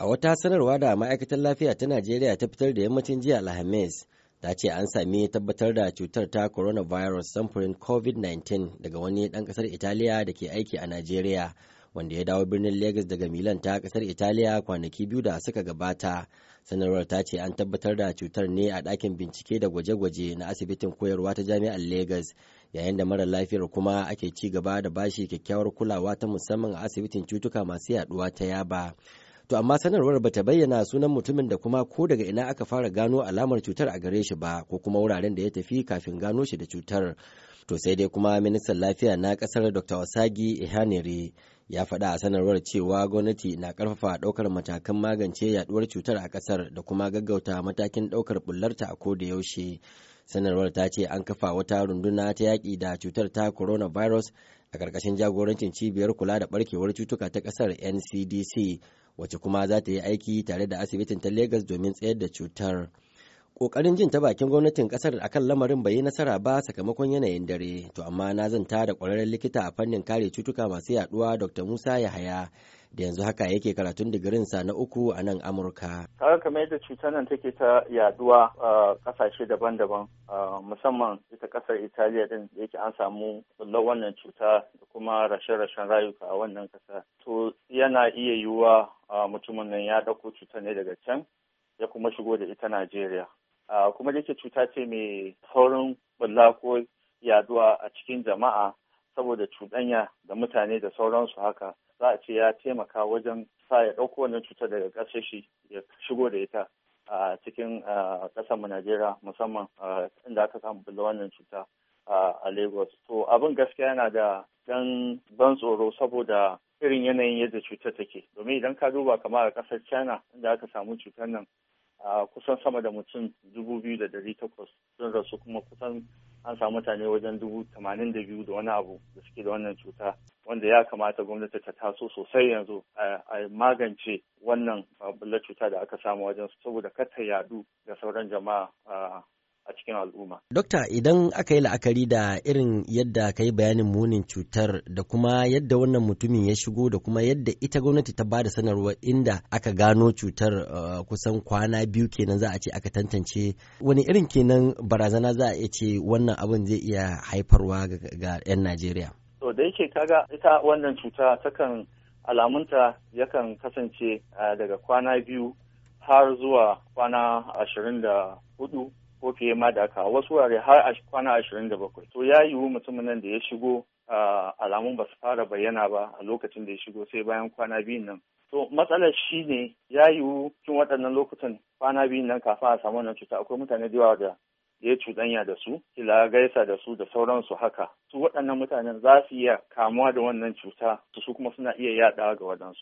A wata sanarwa da ma'aikatar lafiya ta Najeriya ta fitar da yammacin jiya Alhamis ta ce an sami tabbatar da cutar ta coronavirus samfurin COVID-19 daga wani ɗan ƙasar Italiya da ke aiki a Najeriya wanda ya dawo birnin Legas daga Milan ta ƙasar Italiya kwanaki biyu da suka gabata. Sanarwar ta ce an tabbatar da cutar ne a ɗakin bincike da gwaje-gwaje na asibitin koyarwa ta jami'ar Legas yayin da mara lafiyar kuma ake ci gaba da bashi kyakkyawar kulawa ta musamman a asibitin cutuka masu yaɗuwa ta Yaba. To amma sanarwar bata bayyana sunan mutumin da kuma ko daga ina aka fara gano alamar cutar a gare shi ba ko kuma wuraren da ya tafi kafin gano shi da cutar. To sai dai kuma ministan lafiya na ƙasar Dr. Wasagi Ihanire ya faɗa a sanarwar cewa gwamnati na ƙarfafa ɗaukar matakan magance yaduwar cutar a ƙasar da kuma gaggauta matakin ɗaukar bullarta a ko da yaushe. Sanarwar ta ce an kafa wata runduna ta yaƙi da cutar ta coronavirus a ƙarƙashin jagorancin cibiyar kula da ɓarkewar cutuka ta ƙasar NCDC wacce kuma za ta yi aiki tare da asibitin ta Legas domin tsayar da cutar. Ƙoƙarin jin ta bakin gwamnatin ƙasar akan lamarin bai yi nasara ba sakamakon yanayin dare, to amma na zanta da ƙwararren likita a fannin kare cutuka masu yaɗuwa Dr. Musa Yahaya da yanzu haka yake karatun digirinsa na uku a nan Amurka. Kaga kamar yadda cutar nan take ta yaɗuwa a ƙasashe daban-daban musamman ita ƙasar Italiya din da yake an samu bullar wannan cuta da kuma rashe-rashen rayuka a wannan kasa. To yana iya yiwuwa mutumin nan ya ɗauko cutar ne daga can ya kuma shigo da ita Najeriya. Kuma da cuta ce mai saurin bulla ko yaɗuwa a cikin jama'a saboda cuɗanya da mutane da sauransu haka. za a ce ya taimaka wajen sa ya ɗauko wannan cutar daga ƙasar shi ya shigo da ita a cikin ƙasarmu Najeriya musamman inda aka samu bulla wannan cuta a Lagos. To abin gaskiya yana da ɗan ban tsoro saboda irin yanayin yadda cutar take. Domin idan ka duba kamar a ƙasar China inda aka samu cutar nan kusan sama da mutum dubu biyu da dari takwas. Sun rasu kuma kusan an samu mutane wajen dubu tamanin da biyu da wani abu da suke da wannan cuta wanda ya kamata gwamnati ta taso sosai yanzu a magance wannan bullar cuta da aka samu wajen saboda kar ta yadu ga sauran jama'a a cikin al'umma. Dokta idan aka yi la'akari da irin yadda ka yi bayanin munin cutar da kuma yadda wannan mutumin ya shigo da kuma yadda ita gwamnati ta ba da sanarwa inda aka gano cutar uh, kusan kwana biyu kenan za a ce aka tantance wani irin kenan barazana za a iya ce wannan abin zai iya haifarwa ga 'yan Najeriya. To da yake kaga ita wannan cuta takan alamunta yakan kasance uh, daga kwana biyu har zuwa kwana ashirin da huɗu fiye ma da haka wasu wurare har kwana ashirin da bakwai. To ya yiwu mutumin nan da ya shigo alamun ba su fara bayyana ba a lokacin da ya shigo sai bayan kwana biyun nan. To matsalar shi ne ya yiwu cikin waɗannan lokutan kwana biyun nan kafin a samu wannan cuta akwai mutane da yawa da ya cuɗanya da su kila gaisa da su da sauransu haka. Su waɗannan mutanen za su iya kamuwa da wannan cuta su kuma suna iya yaɗawa ga waɗansu.